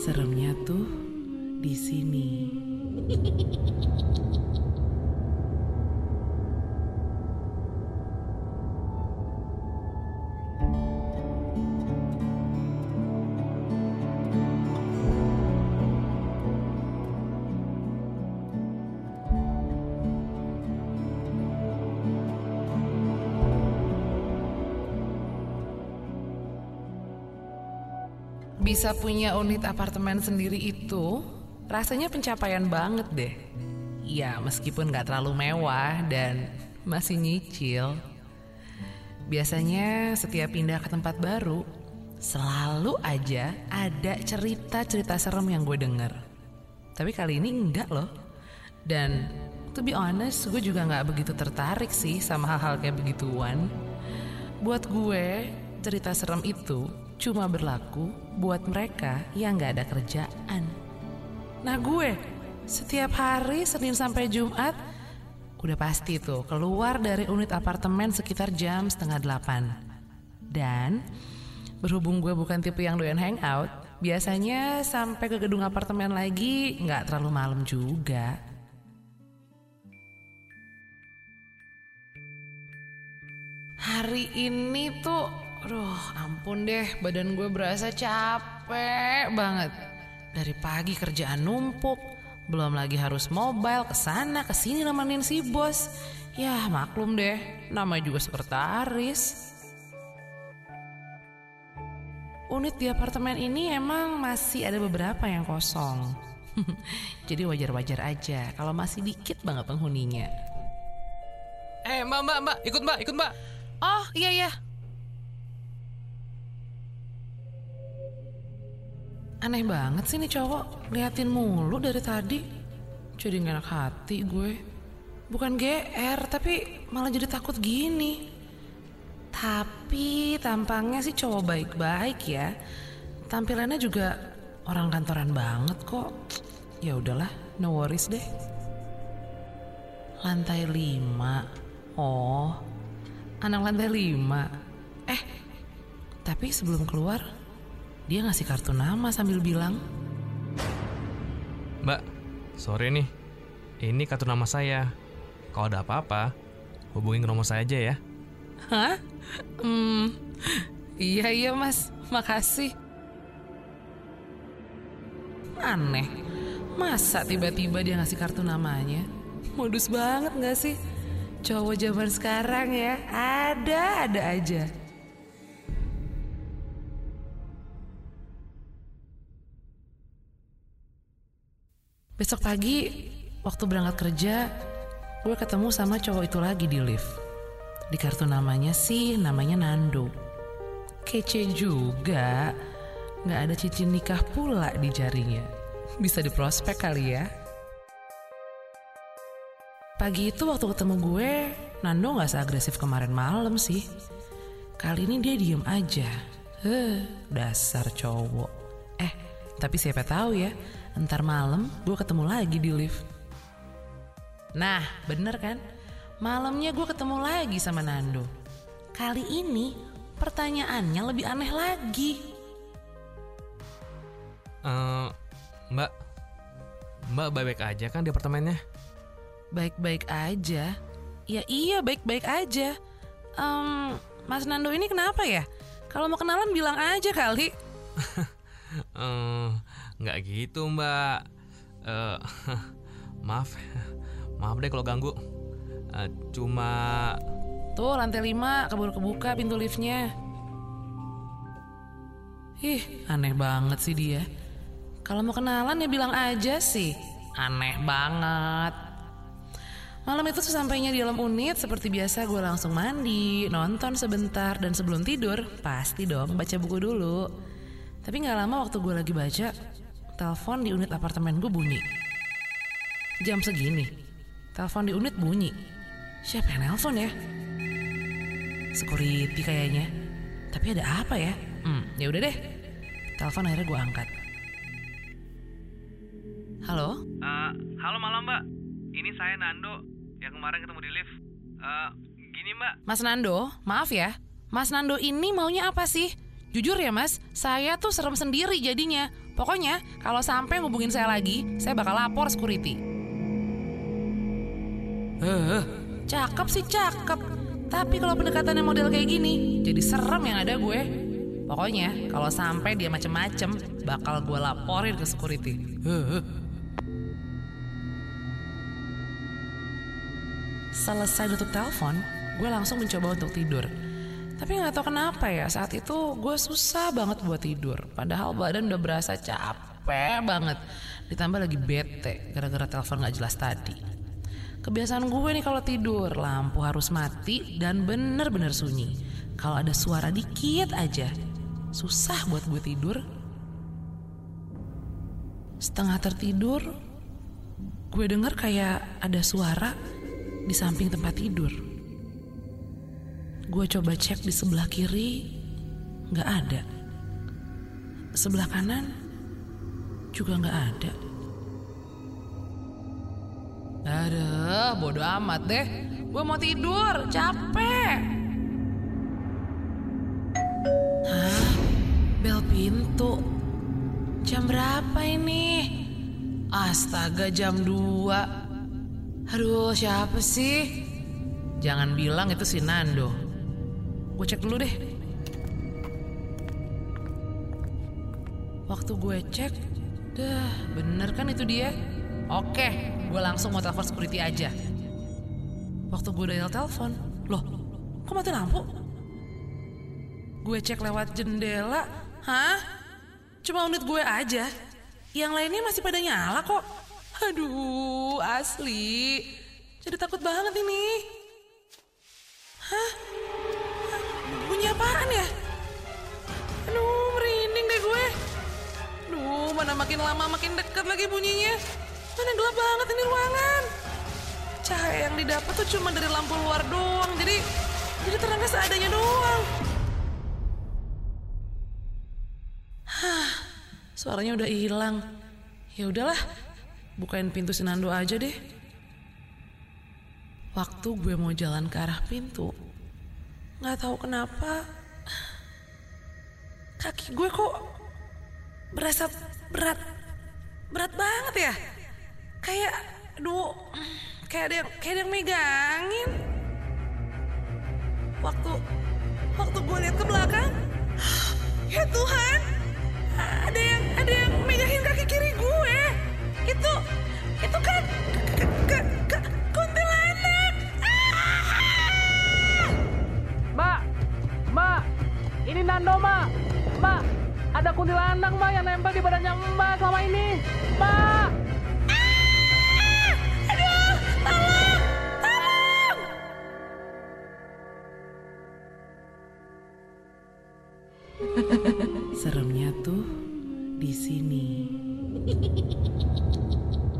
Seremnya tuh di sini. Bisa punya unit apartemen sendiri itu rasanya pencapaian banget deh. Ya meskipun gak terlalu mewah dan masih nyicil. Biasanya setiap pindah ke tempat baru selalu aja ada cerita-cerita serem yang gue denger. Tapi kali ini enggak loh. Dan to be honest gue juga gak begitu tertarik sih sama hal-hal kayak begituan. Buat gue cerita serem itu cuma berlaku buat mereka yang gak ada kerjaan. Nah gue, setiap hari Senin sampai Jumat, udah pasti tuh keluar dari unit apartemen sekitar jam setengah delapan. Dan berhubung gue bukan tipe yang doyan hangout, biasanya sampai ke gedung apartemen lagi nggak terlalu malam juga. Hari ini tuh, aduh ampun deh, badan gue berasa capek banget. Dari pagi kerjaan numpuk, belum lagi harus mobile ke sana ke sini nemenin si bos. Ya maklum deh, namanya juga sekretaris. Unit di apartemen ini emang masih ada beberapa yang kosong. Jadi wajar-wajar aja kalau masih dikit banget penghuninya. Eh mbak mbak mbak ikut mbak ikut mbak. Oh iya iya. Aneh banget sih nih cowok Liatin mulu dari tadi. Jadi gak enak hati gue. Bukan GR Tapi malah jadi takut gini. Tapi tampangnya sih cowok baik-baik ya. Tampilannya juga orang kantoran banget kok. Ya udahlah no worries deh. Lantai 5 Oh Anak lantai 5 Eh Tapi sebelum keluar dia ngasih kartu nama sambil bilang, Mbak, sore nih. Ini kartu nama saya. Kalau ada apa-apa, hubungin ke nomor saya aja ya. Hah? Hmm, iya iya mas, makasih. Aneh, masa tiba-tiba dia ngasih kartu namanya? Modus banget gak sih? Cowok zaman sekarang ya, ada-ada aja. Besok pagi, waktu berangkat kerja, gue ketemu sama cowok itu lagi di lift. Di kartu namanya sih, namanya Nando. Kece juga, nggak ada cincin nikah pula di jarinya. Bisa diprospek kali ya. Pagi itu waktu ketemu gue, Nando nggak seagresif kemarin malam sih. Kali ini dia diem aja. Heh, dasar cowok. Eh, tapi siapa tahu ya, ntar malam gue ketemu lagi di lift. Nah, bener kan? Malamnya gue ketemu lagi sama Nando. Kali ini pertanyaannya lebih aneh lagi. Eh, mbak, mbak baik-baik aja kan di apartemennya? Baik-baik aja. Ya iya baik-baik aja. Em, Mas Nando ini kenapa ya? Kalau mau kenalan bilang aja kali. Eh, nggak gitu mbak. Eh, maaf, maaf deh kalau ganggu. Eh, cuma Tuh lantai 5 keburu kebuka pintu liftnya. Ih, aneh banget sih dia. Kalau mau kenalan ya bilang aja sih. Aneh banget. Malam itu sesampainya di dalam unit seperti biasa gue langsung mandi, nonton sebentar dan sebelum tidur pasti dong baca buku dulu. Tapi nggak lama waktu gue lagi baca, telepon di unit apartemen gue bunyi. Jam segini, telepon di unit bunyi. Siapa yang nelpon ya? Security kayaknya. Tapi ada apa ya? Hmm, ya udah deh. Telepon akhirnya gue angkat. Halo? Eh, halo malam mbak. Ini saya Nando yang kemarin ketemu di lift. Eh, gini mbak. Mas Nando, maaf ya. Mas Nando ini maunya apa sih? Jujur ya mas, saya tuh serem sendiri jadinya. Pokoknya kalau sampai ngubungin saya lagi, saya bakal lapor security. Eh, cakep sih cakep. Tapi kalau pendekatannya model kayak gini, jadi serem yang ada gue. Pokoknya kalau sampai dia macem-macem, bakal gue laporin ke security. Selesai tutup telepon, gue langsung mencoba untuk tidur. Tapi nggak tahu kenapa ya saat itu gue susah banget buat tidur. Padahal badan udah berasa capek banget. Ditambah lagi bete gara-gara telepon nggak jelas tadi. Kebiasaan gue nih kalau tidur lampu harus mati dan bener-bener sunyi. Kalau ada suara dikit aja, susah buat gue tidur. Setengah tertidur, gue denger kayak ada suara di samping tempat tidur. Gue coba cek di sebelah kiri, nggak ada. Sebelah kanan juga nggak ada. Aduh, bodo amat deh. Gue mau tidur, capek. Hah? Bel pintu. Jam berapa ini? Astaga, jam 2. Aduh, siapa sih? Jangan bilang itu si Nando. Gue cek dulu deh. Waktu gue cek, dah bener kan itu dia? Oke, gue langsung mau telepon security aja. Waktu gue dial telepon, loh, kok mati lampu? Gue cek lewat jendela, hah? Cuma unit gue aja. Yang lainnya masih pada nyala kok. Aduh, asli. Jadi takut banget ini. Makin lama makin dekat lagi bunyinya. Mana gelap banget ini ruangan. Cahaya yang didapat tuh cuma dari lampu luar doang. Jadi jadi terangnya seadanya doang. Hah, suaranya udah hilang. Ya udahlah, bukain pintu Sinando aja deh. Waktu gue mau jalan ke arah pintu, nggak tahu kenapa kaki gue kok berasa berat, berat banget ya. Kayak, aduh, kayak ada yang, kayak ada yang megangin. Waktu, waktu gue lihat ke belakang, ya Tuhan, ada yang, ada yang megangin kaki kiri gue. Itu, itu kan, kuntilanak. Ah! Mbak, Mbak, ini Nando, Mbak. Mbak, ada kuntilanak, Mbak, yang nempel di badannya Mbak selama ini. Mbak! Aduh, tolong, tolong. Seremnya tuh di sini.